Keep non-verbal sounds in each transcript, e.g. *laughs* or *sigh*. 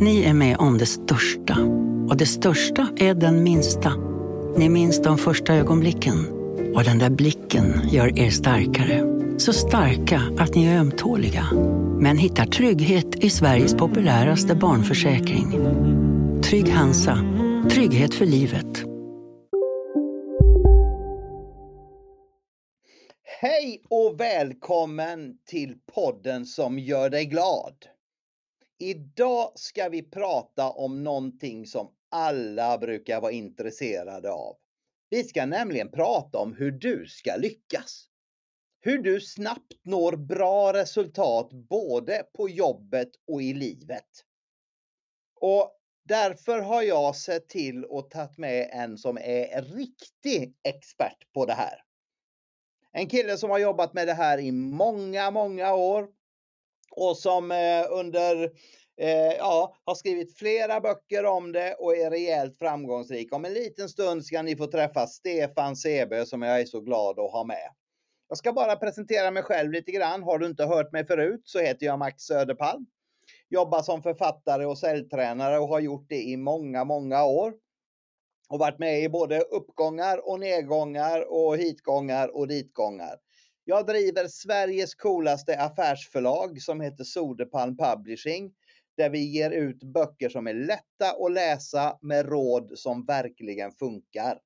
Ni är med om det största. Och det största är den minsta. Ni minns de första ögonblicken. Och den där blicken gör er starkare. Så starka att ni är ömtåliga. Men hittar trygghet i Sveriges populäraste barnförsäkring. Trygg Hansa. Trygghet för livet. Hej och välkommen till podden som gör dig glad. Idag ska vi prata om någonting som alla brukar vara intresserade av. Vi ska nämligen prata om hur du ska lyckas. Hur du snabbt når bra resultat både på jobbet och i livet. Och därför har jag sett till att ta med en som är riktig expert på det här. En kille som har jobbat med det här i många, många år och som eh, under eh, ja, har skrivit flera böcker om det och är rejält framgångsrik. Om en liten stund ska ni få träffa Stefan Sebö som jag är så glad att ha med. Jag ska bara presentera mig själv lite grann. Har du inte hört mig förut så heter jag Max Söderpalm. Jobbar som författare och säljtränare och har gjort det i många, många år. Och varit med i både uppgångar och nedgångar och hitgångar och ditgångar. Jag driver Sveriges coolaste affärsförlag som heter Soderpalm Publishing. Där vi ger ut böcker som är lätta att läsa med råd som verkligen funkar.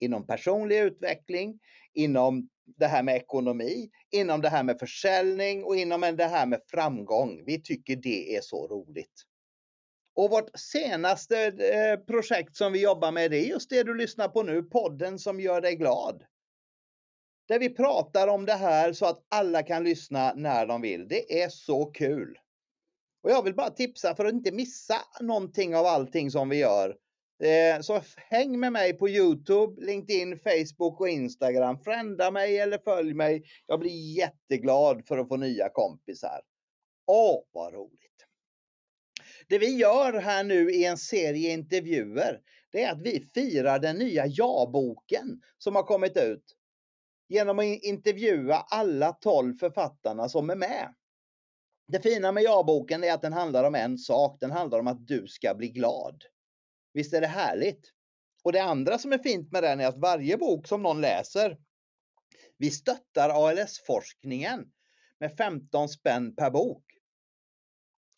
Inom personlig utveckling, inom det här med ekonomi, inom det här med försäljning och inom det här med framgång. Vi tycker det är så roligt. Och vårt senaste eh, projekt som vi jobbar med det är just det du lyssnar på nu, podden som gör dig glad. Där vi pratar om det här så att alla kan lyssna när de vill. Det är så kul. Och jag vill bara tipsa för att inte missa någonting av allting som vi gör. Eh, så häng med mig på Youtube, LinkedIn, Facebook och Instagram. Frända mig eller följ mig. Jag blir jätteglad för att få nya kompisar. Åh, vad roligt! Det vi gör här nu i en serie intervjuer, det är att vi firar den nya ja-boken som har kommit ut. Genom att intervjua alla 12 författarna som är med. Det fina med ja-boken är att den handlar om en sak. Den handlar om att du ska bli glad. Visst är det härligt? Och det andra som är fint med den är att varje bok som någon läser, vi stöttar ALS-forskningen med 15 spänn per bok.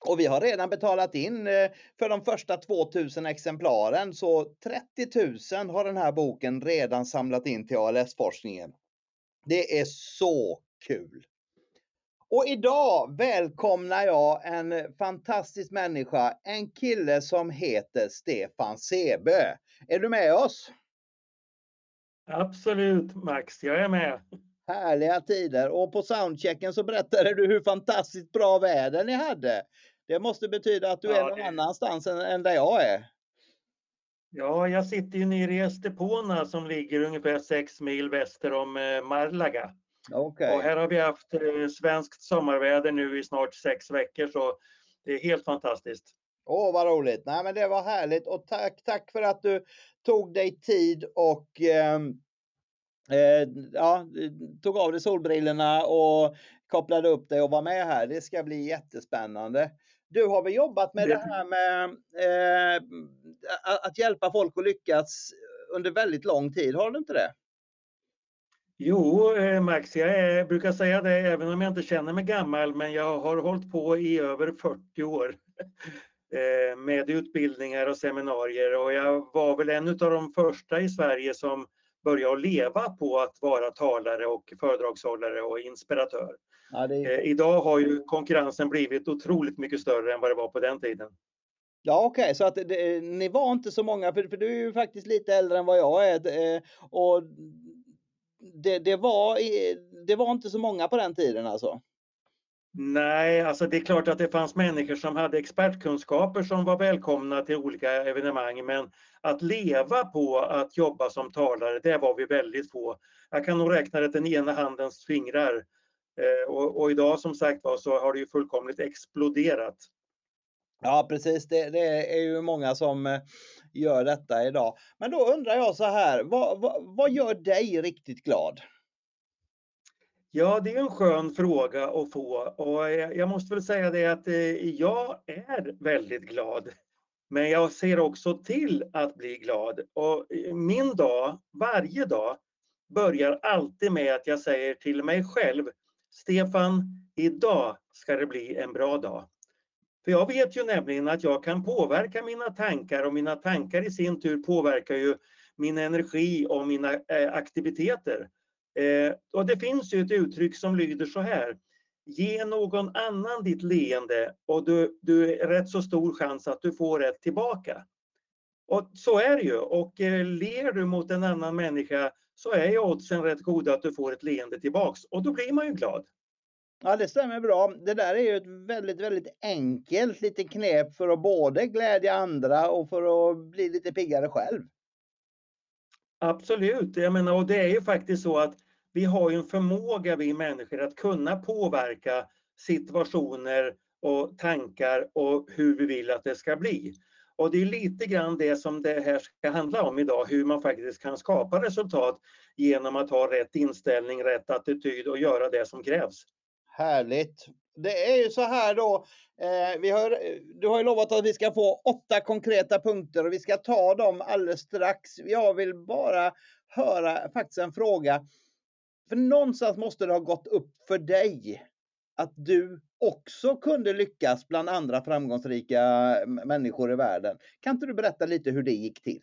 Och vi har redan betalat in eh, för de första 2000 exemplaren så 30 000 har den här boken redan samlat in till ALS-forskningen. Det är så kul! Och idag välkomnar jag en fantastisk människa, en kille som heter Stefan Sebe. Är du med oss? Absolut Max, jag är med. Härliga tider och på soundchecken så berättade du hur fantastiskt bra väder ni hade. Det måste betyda att du ja, är någon det... annanstans än, än där jag är. Ja, jag sitter ju nere i Estepona som ligger ungefär sex mil väster om eh, Marlaga. Okay. Och här har vi haft eh, svenskt sommarväder nu i snart sex veckor så det är helt fantastiskt. Åh, oh, vad roligt! Nej, men det var härligt och tack, tack för att du tog dig tid och ehm, eh, ja, tog av dig solbrillorna och kopplade upp dig och var med här. Det ska bli jättespännande. Du har väl jobbat med det, det här med eh, att hjälpa folk att lyckas under väldigt lång tid, har du inte det? Jo, eh, Max, jag brukar säga det även om jag inte känner mig gammal, men jag har hållit på i över 40 år *laughs* eh, med utbildningar och seminarier och jag var väl en av de första i Sverige som började leva på att vara talare och föredragshållare och inspiratör. Ja, är... Eh, idag har ju konkurrensen blivit otroligt mycket större än vad det var på den tiden. Ja okej, okay. så att det, ni var inte så många, för, för, du är ju faktiskt lite äldre än vad jag är. Eh, och det, det, var, det var inte så många på den tiden alltså? Nej, alltså det är klart att det fanns människor som hade expertkunskaper som var välkomna till olika evenemang, men att leva på att jobba som talare, det var vi väldigt få. Jag kan nog räkna det den ena handens fingrar. Eh, och, och, idag som sagt var så har det ju fullkomligt exploderat. Ja precis, det, det, är ju många som eh, gör detta idag. Men då undrar jag så här, vad, vad, vad gör dig riktigt glad? Ja, det är en skön fråga att få och eh, jag måste väl säga det att eh, jag är väldigt glad. Men jag ser också till att bli glad och eh, min dag, varje dag, börjar alltid med att jag säger till mig själv Stefan, idag ska det bli en bra dag. För jag vet ju nämligen att jag kan påverka mina tankar och mina tankar i sin tur påverkar ju min energi och mina aktiviteter. Eh, och det finns ju ett uttryck som lyder så här. Ge någon annan ditt leende och du, du är rätt så stor chans att du får ett tillbaka. Och så är det ju. Och eh, ler du mot en annan människa så är ju oddsen rätt goda att du får ett leende tillbaks och då blir man ju glad. Ja, det stämmer bra. Det där är ju ett väldigt, väldigt enkelt litet knep för att både glädja andra och för att bli lite piggare själv. Absolut, jag menar och det är ju faktiskt så att vi har ju en förmåga vi människor att kunna påverka situationer och tankar och hur vi vill att det ska bli. Och det är lite grann det som det här ska handla om idag, hur man faktiskt kan skapa resultat genom att ha rätt inställning, rätt attityd och göra det som krävs. Härligt! Det är ju så här då, eh, vi har, du har ju lovat att vi ska få åtta konkreta punkter och vi ska ta dem alldeles strax. Jag vill bara höra faktiskt en fråga. För någonstans måste det ha gått upp för dig att du också kunde lyckas bland andra framgångsrika människor i världen. Kan inte du berätta lite hur det gick till?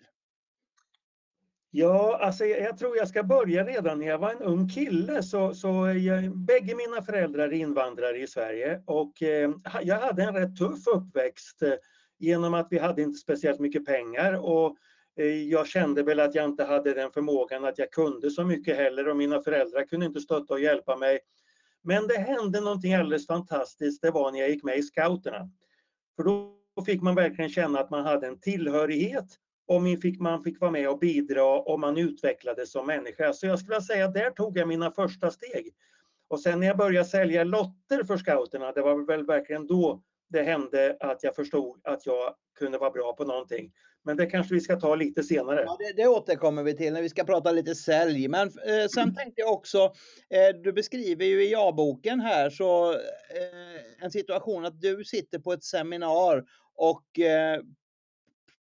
Ja, alltså jag tror jag ska börja redan när jag var en ung kille. Så, så jag, bägge mina föräldrar är invandrare i Sverige och eh, jag hade en rätt tuff uppväxt eh, genom att vi hade inte speciellt mycket pengar och eh, jag kände väl att jag inte hade den förmågan att jag kunde så mycket heller och mina föräldrar kunde inte stötta och hjälpa mig. Men det hände någonting alldeles fantastiskt, det var när jag gick med i scouterna. För då fick man verkligen känna att man hade en tillhörighet och man fick, man fick vara med och bidra och man utvecklades som människa. Så jag skulle säga att där tog jag mina första steg. Och sen när jag började sälja lotter för scouterna, det var väl verkligen då det hände att jag förstod att jag kunde vara bra på någonting. Men det kanske vi ska ta lite senare. Ja, det, det återkommer vi till när vi ska prata lite sälj. Men eh, sen tänkte jag också, eh, du beskriver ju i ja-boken här så eh, en situation att du sitter på ett seminar och eh,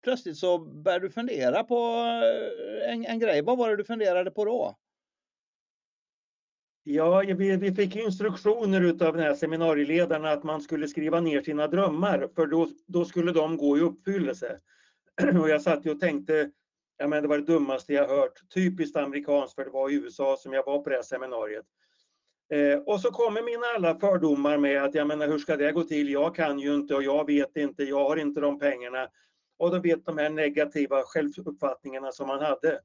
plötsligt så började du fundera på eh, en, en grej. Vad var det du funderade på då? Ja, vi, vi fick instruktioner utav den här seminarieledaren att man skulle skriva ner sina drömmar för då, då skulle de gå i uppfyllelse. *clears throat* Och jag satt och tänkte, ja men det var det dummaste jag hört. Typiskt amerikanskt för det var i USA som jag var på det här seminariet. Eh, och så kommer mina alla fördomar med att jag menar hur ska det gå till? Jag kan ju inte och jag vet inte, jag har inte de pengarna. Och då vet de här negativa självuppfattningarna som man hade.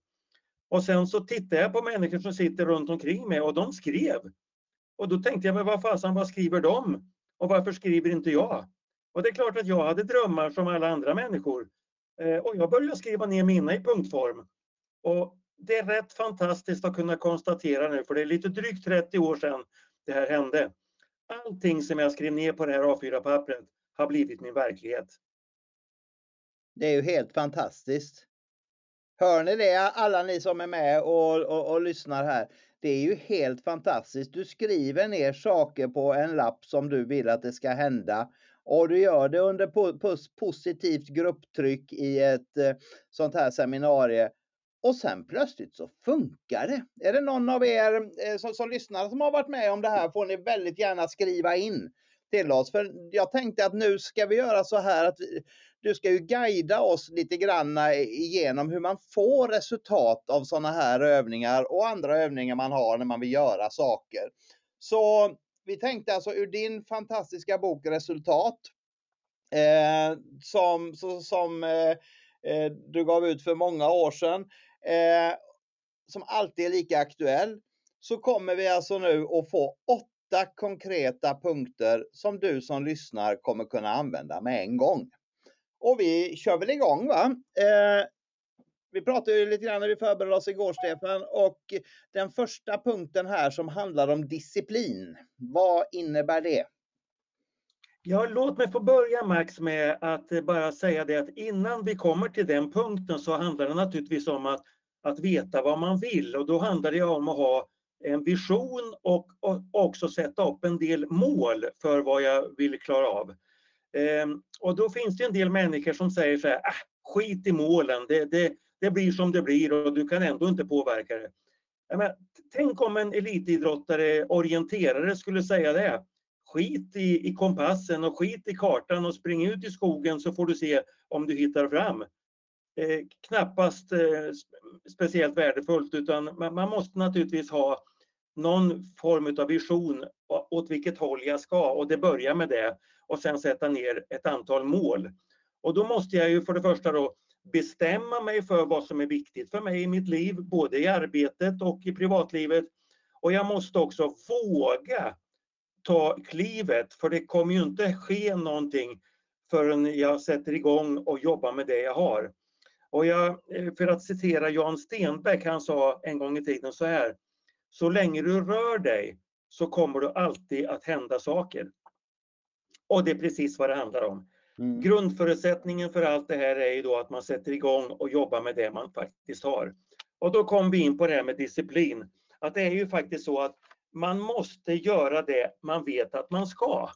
Och sen så tittade jag på människor som sitter runt omkring mig och de skrev. Och då tänkte jag, men vad fasen, vad skriver de? Och varför skriver inte jag? Och det är klart att jag hade drömmar som alla andra människor. Eh, och jag började skriva ner mina i punktform. Och det är rätt fantastiskt att kunna konstatera nu, för det är lite drygt 30 år sedan det här hände. Allting som jag skrev ner på det här A4-pappret har blivit min verklighet. Det är ju helt fantastiskt. Hör ni det alla ni som är med och, och, och, lyssnar här? Det är ju helt fantastiskt. Du skriver ner saker på en lapp som du vill att det ska hända och du gör det under positivt grupptryck i ett eh, sånt här seminarium. Och sen plötsligt så funkar det. Är det någon av er eh, som, som lyssnar som har varit med om det här får ni väldigt gärna skriva in till oss. För jag tänkte att nu ska vi göra så här att du ska ju guida oss lite grann igenom hur man får resultat av sådana här övningar och andra övningar man har när man vill göra saker. Så vi tänkte alltså ur din fantastiska bok Resultat eh, som, så, som eh, eh, du gav ut för många år sedan, eh, som alltid är lika aktuell, så kommer vi alltså nu att få åtta konkreta punkter som du som lyssnar kommer kunna använda med en gång. Och vi kör väl igång va? Eh, vi pratade ju lite grann när vi förberedde oss igår Stefan och den första punkten här som handlar om disciplin. Vad innebär det? Ja, låt mig få börja Max med att bara säga det att innan vi kommer till den punkten så handlar det naturligtvis om att, att veta vad man vill och då handlar det om att ha en vision och, och också sätta upp en del mål för vad jag vill klara av. Ehm, och då finns det en del människor som säger så här, ah, skit i målen, det, det, det blir som det blir och du kan ändå inte påverka det. Men, tänk om en elitidrottare, orienterare skulle säga det. Skit i, i kompassen och skit i kartan och spring ut i skogen så får du se om du hittar fram. Eh, knappast eh, speciellt värdefullt utan man, man, måste naturligtvis ha någon form av vision åt vilket håll jag ska och det börjar med det och sen sätta ner ett antal mål. Och då måste jag ju för det första då bestämma mig för vad som är viktigt för mig i mitt liv, både i arbetet och i privatlivet. Och jag måste också våga ta klivet, för det kommer ju inte ske någonting förrän jag sätter igång och jobbar med det jag har. Och jag, eh, för att citera Jan Stenbeck, han sa en gång i tiden så här. Så länge du rör dig så kommer det alltid att hända saker. Och det är precis vad det handlar om. Mm. Grundförutsättningen för allt det här är ju då att man sätter igång och jobbar med det man faktiskt har. Och då kom vi in på det här med disciplin. Att det är ju faktiskt så att man måste göra det man vet att man ska.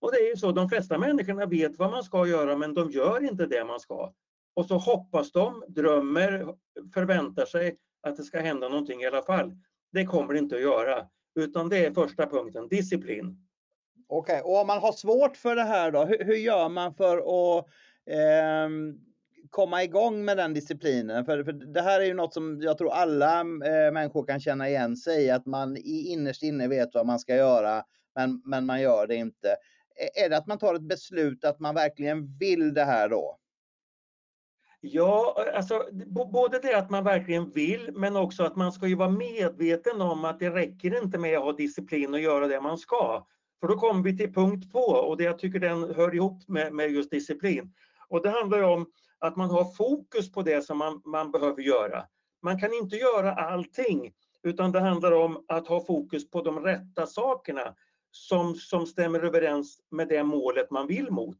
Och det är ju så, de flesta människorna vet vad man ska göra men de gör inte det man ska. Och så hoppas de, drömmer, förväntar sig att det ska hända någonting i alla fall. Det kommer det inte att göra. Utan det är första punkten, disciplin. Okej, okay. och om man har svårt för det här då, hur, hur gör man för att eh, komma igång med den disciplinen? För, för, det här är ju något som jag tror alla eh, människor kan känna igen sig i, att man i innerst inne vet vad man ska göra, men, men man gör det inte. Är det att man tar ett beslut att man verkligen vill det här då? Ja, alltså både det att man verkligen vill men också att man ska ju vara medveten om att det räcker inte med att ha disciplin och göra det man ska. För då kommer vi till punkt två och det jag tycker den hör ihop med, med just disciplin. Och det handlar om att man har fokus på det som man, man behöver göra. Man kan inte göra allting utan det handlar om att ha fokus på de rätta sakerna som, som stämmer överens med det målet man vill mot.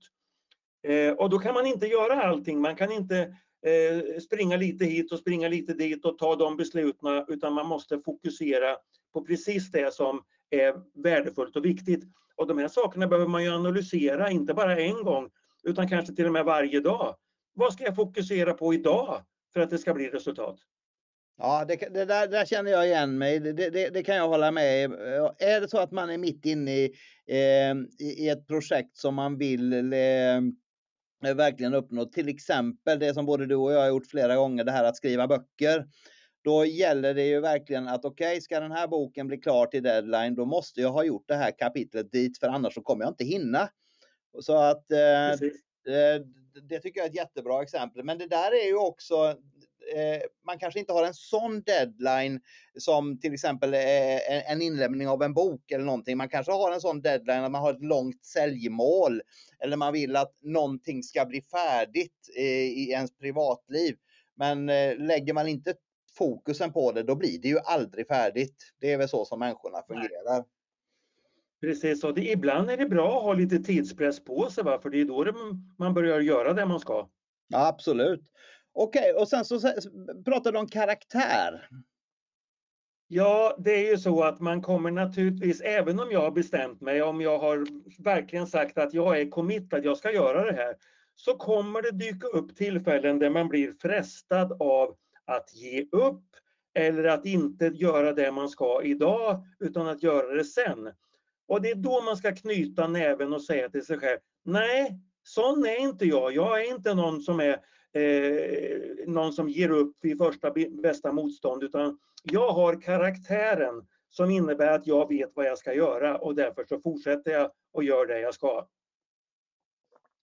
Eh, och då kan man inte göra allting. Man kan inte eh, springa lite hit och springa lite dit och ta de besluten utan man måste fokusera på precis det som är värdefullt och viktigt. Och de här sakerna behöver man ju analysera, inte bara en gång, utan kanske till och med varje dag. Vad ska jag fokusera på idag för att det ska bli resultat? Ja, det, det där, där, känner jag igen mig. Det, det, det, kan jag hålla med eh, Är det så att man är mitt inne i, eh, i ett projekt som man vill eh, verkligen uppnå, till exempel det som både du och jag har gjort flera gånger, det här att skriva böcker. Då gäller det ju verkligen att okej, okay, ska den här boken bli klar till deadline, då måste jag ha gjort det här kapitlet dit, för annars så kommer jag inte hinna. Så att eh, eh, det tycker jag är ett jättebra exempel. Men det där är ju också eh, man kanske inte har en sån deadline som till exempel en inlämning av en bok eller någonting. Man kanske har en sån deadline att man har ett långt säljmål eller man vill att någonting ska bli färdigt i ens privatliv. Men lägger man inte fokusen på det, då blir det ju aldrig färdigt. Det är väl så som människorna fungerar. Nej. Precis, och det, ibland är det bra att ha lite tidspress på sig, va? för det är då det, man börjar göra det man ska. Ja, absolut. Okej, okay, och sen så pratar du om karaktär. Ja, det är ju så att man kommer naturligtvis, även om jag har bestämt mig, om jag har verkligen sagt att jag är committad, jag ska göra det här, så kommer det dyka upp tillfällen där man blir frestad av att ge upp eller att inte göra det man ska idag utan att göra det sen. Och det är då man ska knyta näven och säga till sig själv, nej, sån är inte jag. Jag är inte någon som är eh, någon som ger upp vid första bästa motstånd utan jag har karaktären som innebär att jag vet vad jag ska göra och därför så fortsätter jag och gör det jag ska.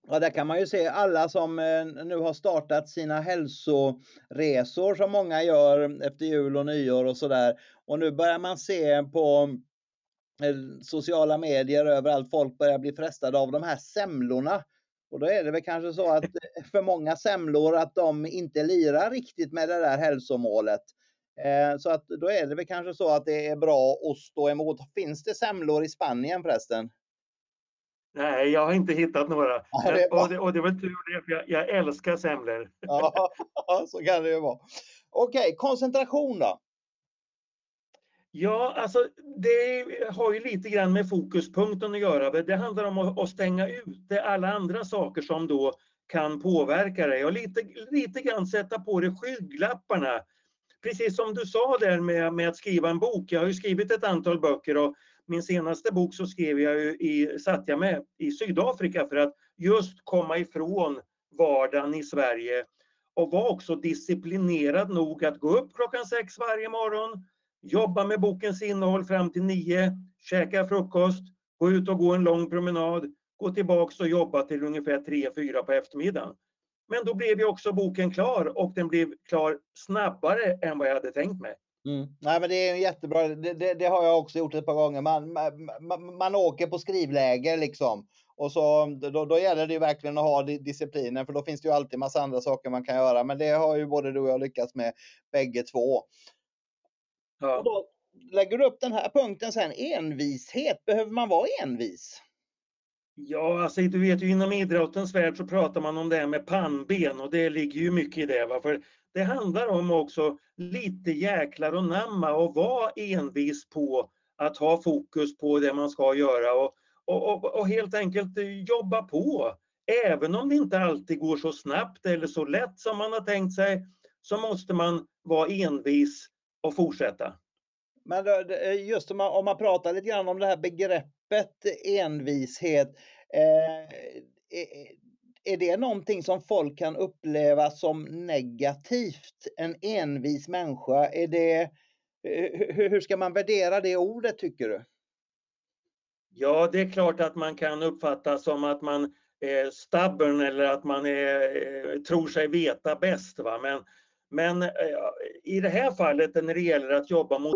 Ja, där kan man ju se alla som eh, nu har startat sina hälsoresor som många gör efter jul och nyår och sådär. Och nu börjar man se på eh, sociala medier överallt. Folk börjar bli frestade av de här semlorna. Och då är det väl kanske så att eh, för många semlor att de inte lirar riktigt med det där hälsomålet. Så att då är det väl kanske så att det är bra att stå emot. Finns det semlor i Spanien förresten? Nej, jag har inte hittat några. *laughs* Ja, det och, det, och, det, var tur det, för jag, jag älskar semlor. *laughs* Ja, så kan det ju vara. Okej, koncentration då? Ja, alltså det har ju lite grann med fokuspunkten att göra. Det handlar om att stänga ute alla andra saker som då kan påverka dig och lite, lite grann sätta på dig skygglapparna. Precis som du sa där med, med att skriva en bok. Jag har ju skrivit ett antal böcker och min senaste bok så skrev jag ju i, satt jag med i Sydafrika för att just komma ifrån vardagen i Sverige och var också disciplinerad nog att gå upp klockan sex varje morgon, jobba med bokens innehåll fram till nio, käka frukost, gå ut och gå en lång promenad, gå tillbaks och jobba till ungefär tre, fyra på eftermiddagen. Men då blev ju också boken klar och den blev klar snabbare än vad jag hade tänkt mig. Mm. Nej, men det är jättebra. Det, det, det, har jag också gjort ett par gånger. Man, man, man åker på skrivläger liksom. Och så, då, då gäller det ju verkligen att ha disciplinen för då finns det ju alltid massa andra saker man kan göra. Men det har ju både du och jag lyckats med bägge två. Ja. Och då lägger du upp den här punkten sen, envishet. Behöver man vara envis? Ja, alltså du vet ju inom idrottens värld så pratar man om det här med pannben och det ligger ju mycket i det. Va? För det handlar om också lite jäklar och namma och vara envis på att ha fokus på det man ska göra och, och, och, och helt enkelt jobba på. Även om det inte alltid går så snabbt eller så lätt som man har tänkt sig så måste man vara envis och fortsätta. Men just om man, om man pratar lite grann om det här begreppet envishet. Eh, eh är det någonting som folk kan uppleva som negativt? En envis människa, är det, eh, hur ska man värdera det ordet tycker du? Ja, det är klart att man kan uppfatta som att man är stubborn eller att man är, eh, tror sig veta bäst. Va? Men, men eh, i det här fallet när det gäller att jobba mot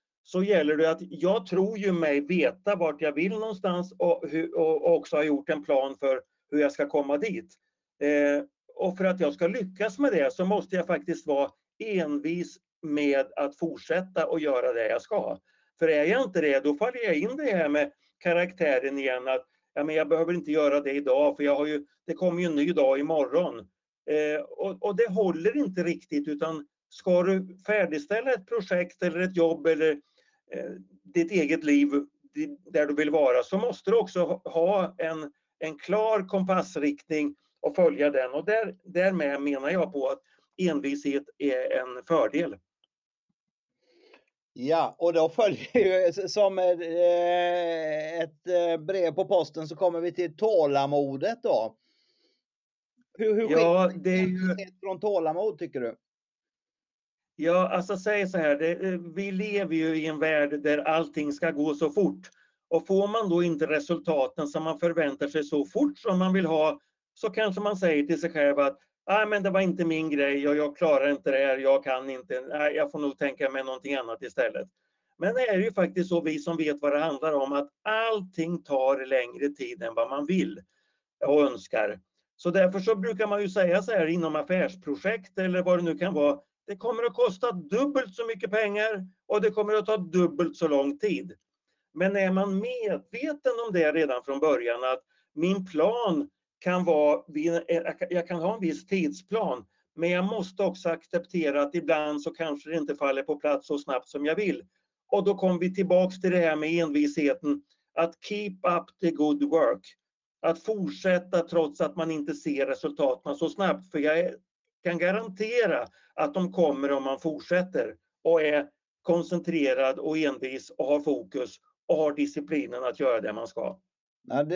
så gäller det att jag tror ju mig veta vart jag vill någonstans och, och också har gjort en plan för hur jag ska komma dit. Eh, och för att jag ska lyckas med det så måste jag faktiskt vara envis med att fortsätta och göra det jag ska. För är jag inte det, då faller jag in det här med karaktären igen att ja, men jag behöver inte göra det idag för jag har ju, det kommer ju en ny dag imorgon. Eh, och, och det håller inte riktigt utan ska du färdigställa ett projekt eller ett jobb eller ditt eget liv där du vill vara så måste du också ha en, en klar kompassriktning och följa den och där, därmed menar jag på att envishet är en fördel. Ja, och då följer ju som eh, ett eh, brev på posten så kommer vi till tålamodet då. Hur, hur ja, det är ju... från tålamod tycker du? Ja, alltså säg så här, det, eh, vi lever ju i en värld där allting ska gå så fort. Och får man då inte resultaten som man förväntar sig så fort som man vill ha så kanske man säger till sig själv att Nej, men det var inte min grej och jag klarar inte det här, jag kan inte, nej, jag får nog tänka mig någonting annat istället. Men det är ju faktiskt så, vi som vet vad det handlar om, att allting tar längre tid än vad man vill och önskar. Så därför så brukar man ju säga så här inom affärsprojekt eller vad det nu kan vara, det kommer att kosta dubbelt så mycket pengar och det kommer att ta dubbelt så lång tid. Men är man medveten om det redan från början att min plan kan vara, jag kan ha en viss tidsplan, men jag måste också acceptera att ibland så kanske det inte faller på plats så snabbt som jag vill. Och då kommer vi tillbaks till det här med envisheten, att keep up the good work. Att fortsätta trots att man inte ser resultaten så snabbt. För jag kan garantera att de kommer om man fortsätter och är koncentrerad och envis och har fokus och har disciplinen att göra det man ska.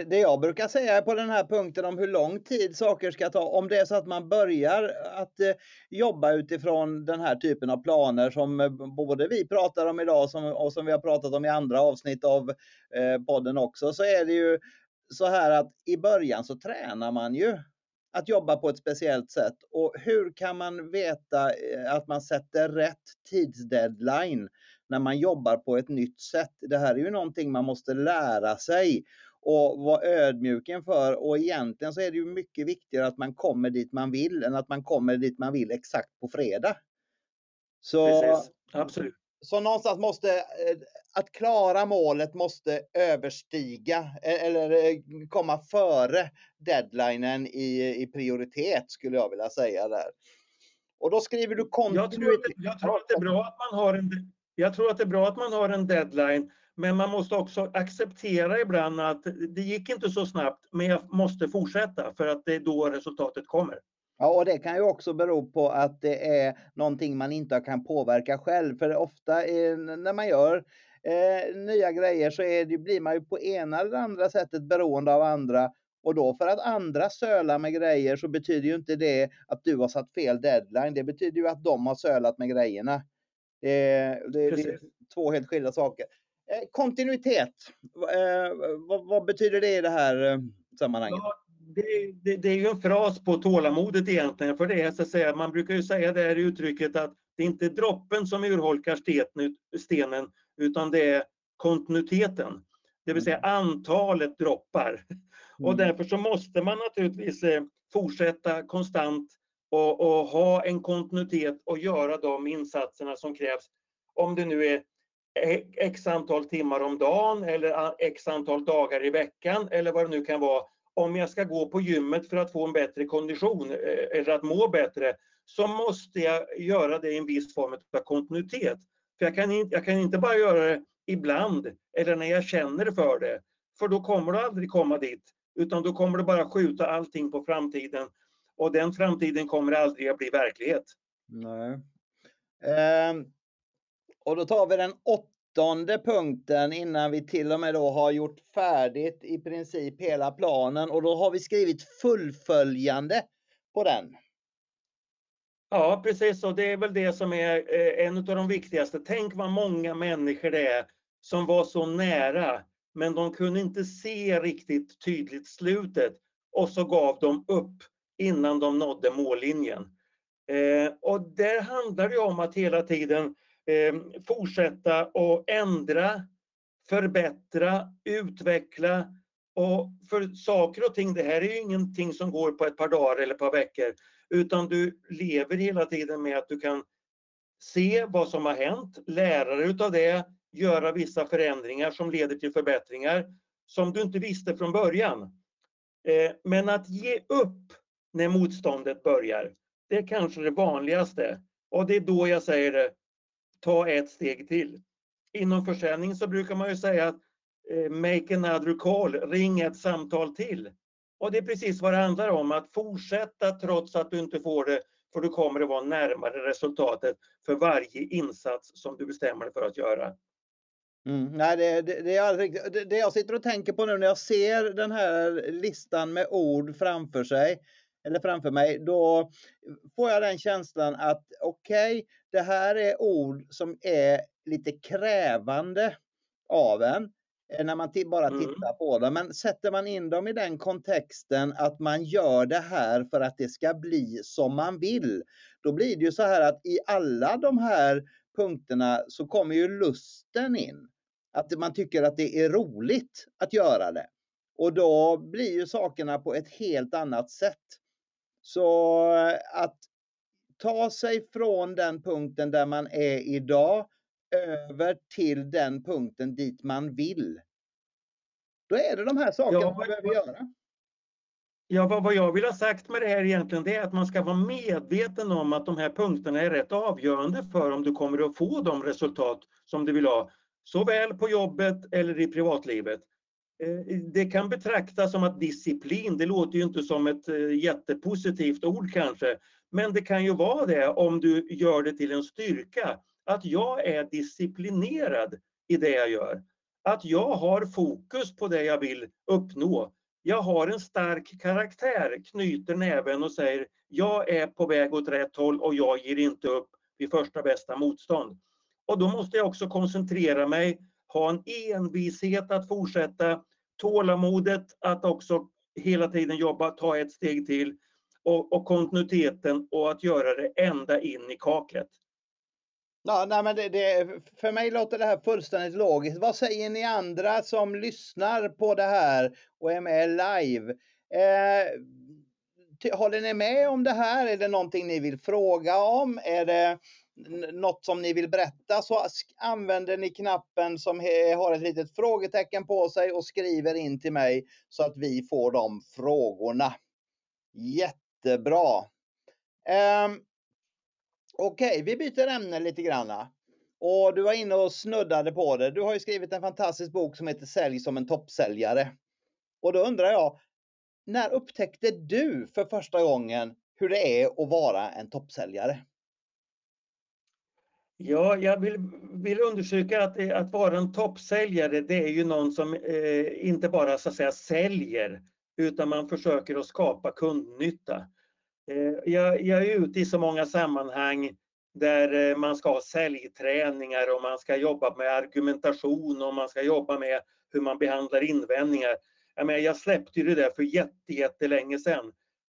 Det, jag brukar säga på den här punkten om hur lång tid saker ska ta, om det är så att man börjar att eh, jobba utifrån den här typen av planer som eh, både vi pratar om idag och som vi har pratat om i andra avsnitt av eh, podden också, så är det ju så här att i början så tränar man ju att jobba på ett speciellt sätt. Och hur kan man veta eh, att man sätter rätt tidsdeadline när man jobbar på ett nytt sätt? Det här är ju någonting man måste lära sig och vara ödmjuk inför och egentligen så är det ju mycket viktigare att man kommer dit man vill än att man kommer dit man vill exakt på fredag. Så, Precis. Absolut. Så någonstans måste, eh, att klara målet måste överstiga e-, eller eh, komma före deadlinen i, i prioritet skulle jag vilja säga där. Och då skriver du kontinuitet. Jag tror, jag tror att det är bra att man har en, jag tror att det är bra att man har en deadline men man måste också acceptera ibland att det gick inte så snabbt, men jag måste fortsätta för att det är då resultatet kommer. Ja, och det kan ju också bero på att det är någonting man inte kan påverka själv. För ofta är, när man gör eh, nya grejer så det, blir man ju på ena eller andra sättet beroende av andra. Och då för att andra sölar med grejer så betyder ju inte det att du har satt fel deadline. Det betyder ju att de har sölat med grejerna. Eh, det, det är två helt skilda saker. Eh, kontinuitet, eh, vad, vad, betyder det i det här eh, sammanhanget? Ja, det, det, det, är ju en fras på tålamodet egentligen, för det är så att säga, man brukar ju säga det här uttrycket att det är inte droppen som urholkar stenen, utan det är kontinuiteten. Det vill säga mm. antalet droppar. Och mm. därför så måste man naturligtvis fortsätta konstant och, och ha en kontinuitet och göra de insatserna som krävs. Om det nu är x antal timmar om dagen eller x antal dagar i veckan eller vad det nu kan vara. Om jag ska gå på gymmet för att få en bättre kondition eh, eller att må bättre så måste jag göra det i en viss form av kontinuitet. För jag kan, inte, jag kan inte bara göra det ibland eller när jag känner för det. För då kommer du aldrig komma dit. Utan då kommer du bara skjuta allting på framtiden. Och den framtiden kommer aldrig att bli verklighet. Nej. Eh, och då tar vi den åttonde punkten innan vi till och med då har gjort färdigt i princip hela planen och då har vi skrivit fullföljande på den. Ja, precis. Och det är väl det som är eh, en av de viktigaste. Tänk vad många människor det är som var så nära, men de kunde inte se riktigt tydligt slutet och så gav de upp innan de nådde mållinjen. Eh, och där handlar det om att hela tiden eh, fortsätta och ändra, förbättra, utveckla. Och för saker och ting, det här är ju ingenting som går på ett par dagar eller ett par veckor, utan du lever hela tiden med att du kan se vad som har hänt, lära dig utav det, göra vissa förändringar som leder till förbättringar som du inte visste från början. Eh, men att ge upp när motståndet börjar, det är kanske det vanligaste. Och det är då jag säger det, ta ett steg till. Inom försäljning så brukar man ju säga att Eh, make another call, ring ett samtal till. Och det är precis vad det handlar om, att fortsätta trots att du inte får det, för du kommer att vara närmare resultatet för varje insats som du bestämmer dig för att göra. Mm, nej, det, det, det, är det, det jag sitter och tänker på nu när jag ser den här listan med ord framför sig, eller framför mig, då får jag den känslan att okej, okay, det här är ord som är lite krävande av en när man bara mm. tittar mm. på dem. Men sätter man in dem i den kontexten att man gör det här för att det ska bli som man vill, då blir det ju så här att i alla de här punkterna så kommer ju lusten in. Att man tycker att det är roligt att göra det. Och då blir ju sakerna på ett helt annat sätt. Så eh, att ta sig från den punkten där man är idag, över till den punkten dit man vill. Då är det de här sakerna ja, man behöver göra. Ja, vad, jag vill ha sagt med det här egentligen det är att man ska vara medveten om att de här punkterna är rätt avgörande för om du kommer att få de resultat som du vill ha, såväl på jobbet eller i privatlivet. Eh, det kan betraktas som att disciplin, det låter ju inte som ett eh, jättepositivt ord kanske, men det kan ju vara det om du gör det till en styrka. Att jag är disciplinerad i det jag gör. Att jag har fokus på det jag vill uppnå. Jag har en stark karaktär, knyter näven och säger jag är på väg åt rätt håll och jag ger inte upp vid första bästa motstånd. Och då måste jag också koncentrera mig, ha en envishet att fortsätta, tålamodet att också hela tiden jobba, ta ett steg till och, och kontinuiteten och att göra det ända in i kaklet. Ja, nej, men det, det, för mig låter det här fullständigt logiskt. Vad säger ni andra som lyssnar på det här och är med live? Eh, håller ni med om det här? Är det någonting ni vill fråga om? Är det något som ni vill berätta så använder ni knappen som har ett litet frågetecken på sig och skriver in till mig så att vi får de frågorna. Jättebra. Um, Okej, okay, vi byter ämne lite grann. Och du var inne och snuddade på det. Du har ju skrivit en fantastisk bok som heter Sälj som en toppsäljare. Och då undrar jag, när upptäckte du för första gången hur det är att vara en toppsäljare? Ja, jag vill, vill undersöka att, att vara en toppsäljare, det är ju någon som eh, inte bara så att säga säljer, utan man försöker att skapa kundnytta. Eh, jag, jag, är ute i så många sammanhang där eh, man ska ha säljträningar och man ska jobba med argumentation och man ska jobba med hur man behandlar invändningar. Jag, menar, jag släppte det där för jätte, jättelänge sedan.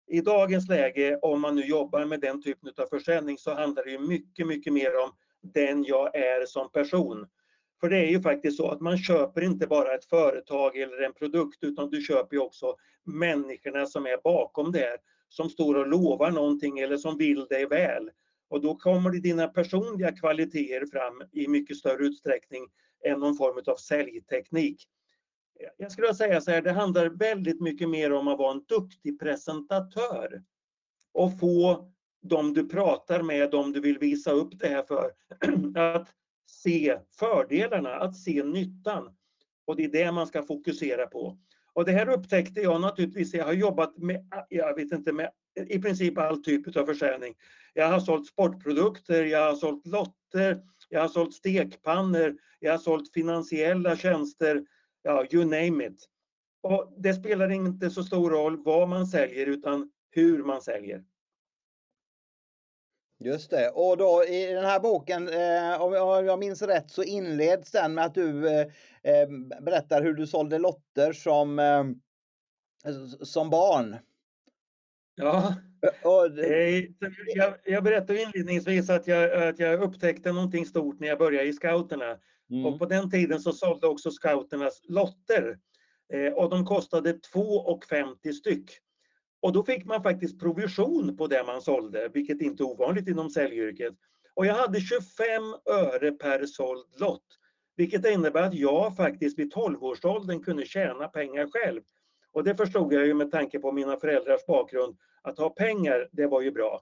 I dagens läge, om man nu jobbar med den typen av försäljning, så handlar det mycket, mycket mer om den jag är som person. För det är ju faktiskt så att man köper inte bara ett företag eller en produkt utan du köper ju också människorna som är bakom det som står och lovar någonting eller som vill dig väl. Och då kommer det dina personliga kvaliteter fram i mycket större utsträckning än någon form av säljteknik. Jag skulle säga så här, det handlar väldigt mycket mer om att vara en duktig presentatör och få de du pratar med, de du vill visa upp det här för, *clears throat* att se fördelarna, att se nyttan. Och det är det man ska fokusera på. Och det här upptäckte jag naturligtvis, jag har jobbat med, jag vet inte, med i princip all typ av försäljning. Jag har sålt sportprodukter, jag har sålt lotter, jag har sålt stekpannor, jag har sålt finansiella tjänster, ja, you name it. Och det spelar inte så stor roll vad man säljer utan hur man säljer. Just det. Och då i den här boken, eh, om jag minns rätt, så inleds den med att du eh, eh berättar hur du sålde lotter som, eh, som barn. Ja, och, eh, jag, jag berättade inledningsvis att jag, att jag upptäckte någonting stort när jag började i scouterna. Mm. Och på den tiden så sålde också scouternas lotter. Eh, och de kostade 2,50 styck. Och då fick man faktiskt provision på det man sålde, vilket inte är ovanligt inom säljyrket. Och jag hade 25 öre per såld lott, vilket innebär att jag faktiskt vid 12-årsåldern kunde tjäna pengar själv. Och det förstod jag ju med tanke på mina föräldrars bakgrund, att ha pengar, det var ju bra.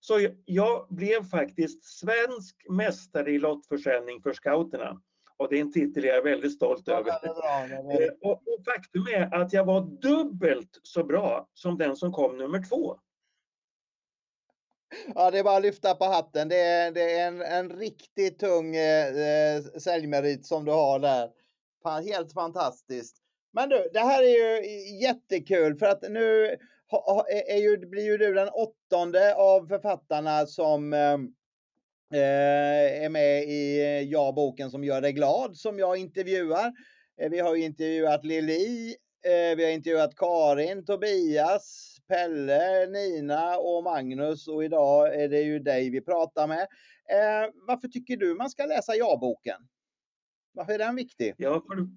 Så jag blev faktiskt svensk mästare i lottförsäljning för scouterna. Och det är en titel jag är väldigt stolt över. Eh, och, faktum är att jag var dubbelt så bra som den som kom nummer två. Ja, det är bara att lyfta på hatten. Det är, det är en, en riktigt tung eh, eh säljmerit som du har där. Helt fantastiskt. Men du, det här är ju jättekul för att nu är ju, blir ju du den åttonde av författarna som eh, Eh, Eh, är med i eh, Ja-boken som gör dig glad som jag intervjuar. Eh, vi har intervjuat Lili, vi har intervjuat Karin, Tobias, Pelle, Nina och Magnus och idag är det ju dig vi pratar med. Varför tycker du man ska läsa Ja-boken? Varför är den viktig? Ja, för,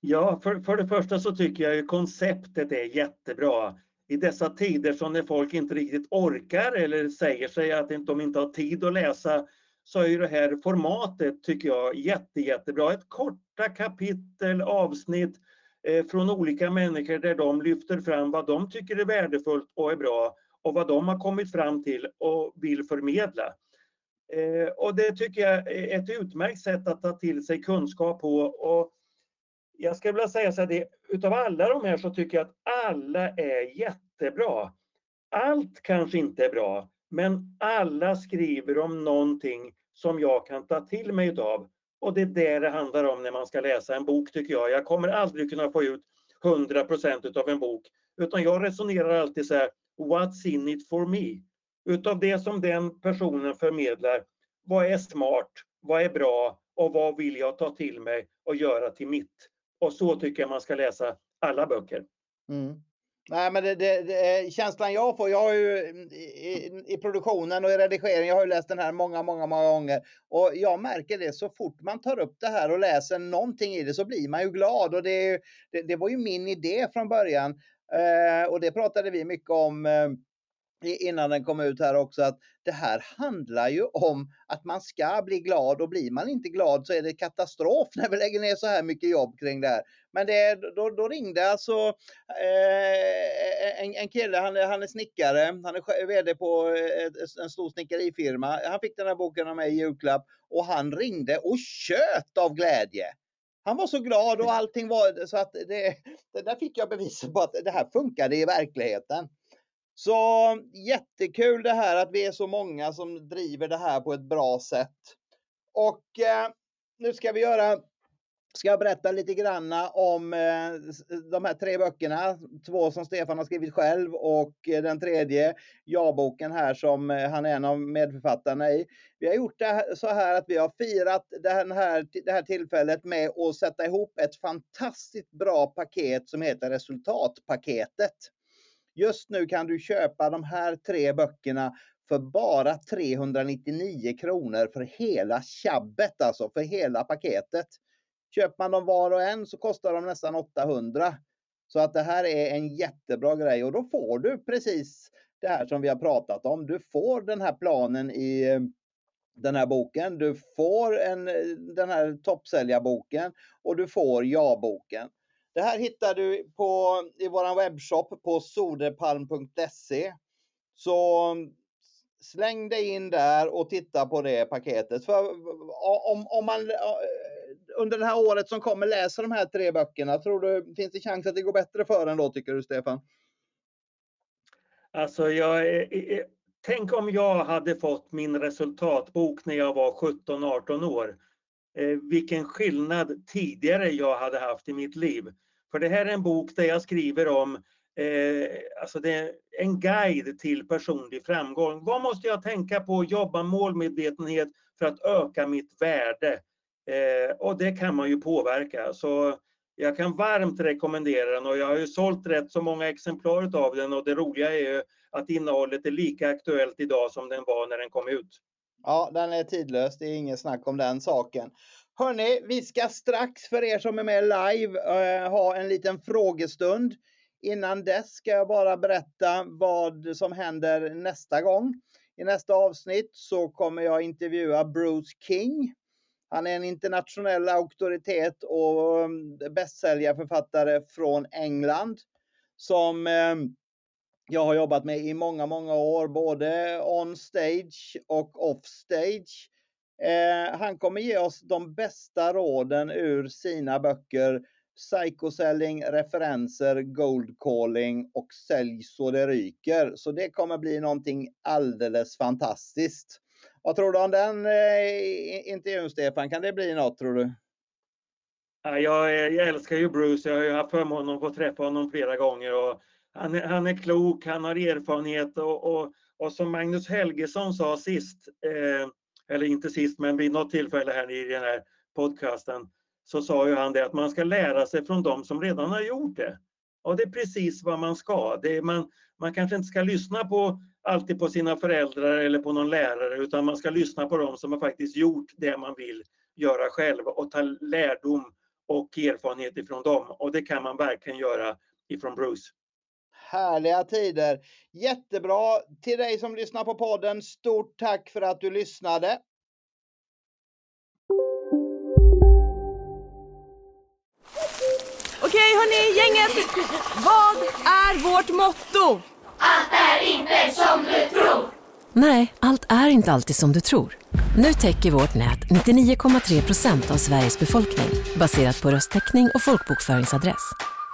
ja för, för det första så tycker jag ju konceptet är jättebra i dessa tider som när folk inte riktigt orkar eller säger sig att de inte har tid att läsa så är ju det här formatet tycker jag jätte, jättebra. Ett korta kapitel, avsnitt eh, från olika människor där de lyfter fram vad de tycker är värdefullt och är bra och vad de har kommit fram till och vill förmedla. Eh, och det tycker jag är ett utmärkt sätt att ta till sig kunskap på. Och jag skulle vilja säga så här, det, utav alla de här så tycker jag att alla är jättebra. Allt kanske inte är bra, men alla skriver om någonting som jag kan ta till mig utav. Och det är det det handlar om när man ska läsa en bok tycker jag. Jag kommer aldrig kunna få ut 100% utav en bok, utan jag resonerar alltid så här, what's in it for me? Utav det som den personen förmedlar, vad är smart, vad är bra och vad vill jag ta till mig och göra till mitt? Och så tycker jag man ska läsa alla böcker. Mm. Nej, men det, det, det, eh, känslan jag får, jag har ju mm, i, i, produktionen och i redigeringen, jag har ju läst den här många, många, många gånger och jag märker det så fort man tar upp det här och läser någonting i det så blir man ju glad och det, det, det var ju min idé från början eh, och det pratade vi mycket om eh, innan den kom ut här också att det här handlar ju om att man ska bli glad och blir man inte glad så är det katastrof *laughs* när vi lägger ner så här mycket jobb kring det här. Men det, då, då ringde alltså eh, en, en kille, han är, han är snickare, han är VD på eh, ett, en stor snickerifirma. Han fick den här boken av mig i julklapp och han ringde och tjöt av glädje. Han var så glad och allting var så att det, det där fick jag bevis på att det här funkade i verkligheten. Så jättekul det här att vi är så många som driver det här på ett bra sätt. Och eh, nu ska vi göra ska jag berätta lite granna om eh, de här tre böckerna. Två som Stefan har skrivit själv och eh, den tredje, Ja-boken här som eh, han är en av medförfattarna i. Vi har gjort det så här att vi har firat den här, det här tillfället med att sätta ihop ett fantastiskt bra paket som heter Resultatpaketet. Just nu kan du köpa de här tre böckerna för bara 399 kronor för hela tjabbet, alltså för hela paketet. Köper man dem var och en så kostar de nästan 800. Så att det här är en jättebra grej och då får du precis det här som vi har pratat om. Du får den här planen i eh, den här boken. Du får en, eh, den här toppsäljarboken och du får ja-boken. Det här hittar du på, i vår webbshop på soderpalm.se. Så släng dig in där och titta på det paketet. För om, om man under det här året som kommer läser de här tre böckerna, tror du, finns det chans att det går bättre för en då tycker du Stefan? Alltså jag, tänk om jag hade fått min resultatbok när jag var 17-18 år. Eh, vilken skillnad tidigare jag hade haft i mitt liv. För det här är en bok där jag skriver om eh, alltså det är en guide till personlig framgång. Vad måste jag tänka på, och jobba målmedvetenhet för att öka mitt värde? Eh, och det kan man ju påverka. Så jag kan varmt rekommendera den och jag har ju sålt rätt så många exemplar av den och det roliga är ju att innehållet är lika aktuellt idag som den var när den kom ut. Ja, den är tidlös. Det är inget snack om den saken. Hörni, vi ska strax för er som är med live eh, ha en liten frågestund. Innan dess ska jag bara berätta vad som händer nästa gång. I nästa avsnitt så kommer jag intervjua Bruce King. Han är en internationell auktoritet och eh, bästsäljarförfattare från England som eh, jag har jobbat med i många, många år, både on stage och off stage. Eh, han kommer ge oss de bästa råden ur sina böcker Psychoselling, referenser, gold calling och sälj så det ryker. Så det kommer bli någonting alldeles fantastiskt. Vad tror du om den eh, intervjun Stefan? Kan det bli något tror du? Jag, jag älskar ju Bruce. Jag har ju haft förmånen att få träffa honom flera gånger. Och han, är, han är klok, han har erfarenhet och, och, och som Magnus Helgesson sa sist, eh, eller inte sist, men vid något tillfälle här i den här podcasten, så sa ju han det att man ska lära sig från de som redan har gjort det. Och det är precis vad man ska. Det är man, man kanske inte ska lyssna på alltid på sina föräldrar eller på någon lärare utan man ska lyssna på dem som har faktiskt gjort det man vill göra själv och ta lärdom och erfarenhet ifrån dem. Och det kan man verkligen göra ifrån Bruce härliga tider. Jättebra! Till dig som lyssnar på podden, stort tack för att du lyssnade. Okej hörni, gänget! Vad är vårt motto? Allt är inte som du tror! Nej, allt är inte alltid som du tror. Nu täcker vårt nät 99,3 procent av Sveriges befolkning baserat på röstteckning och folkbokföringsadress.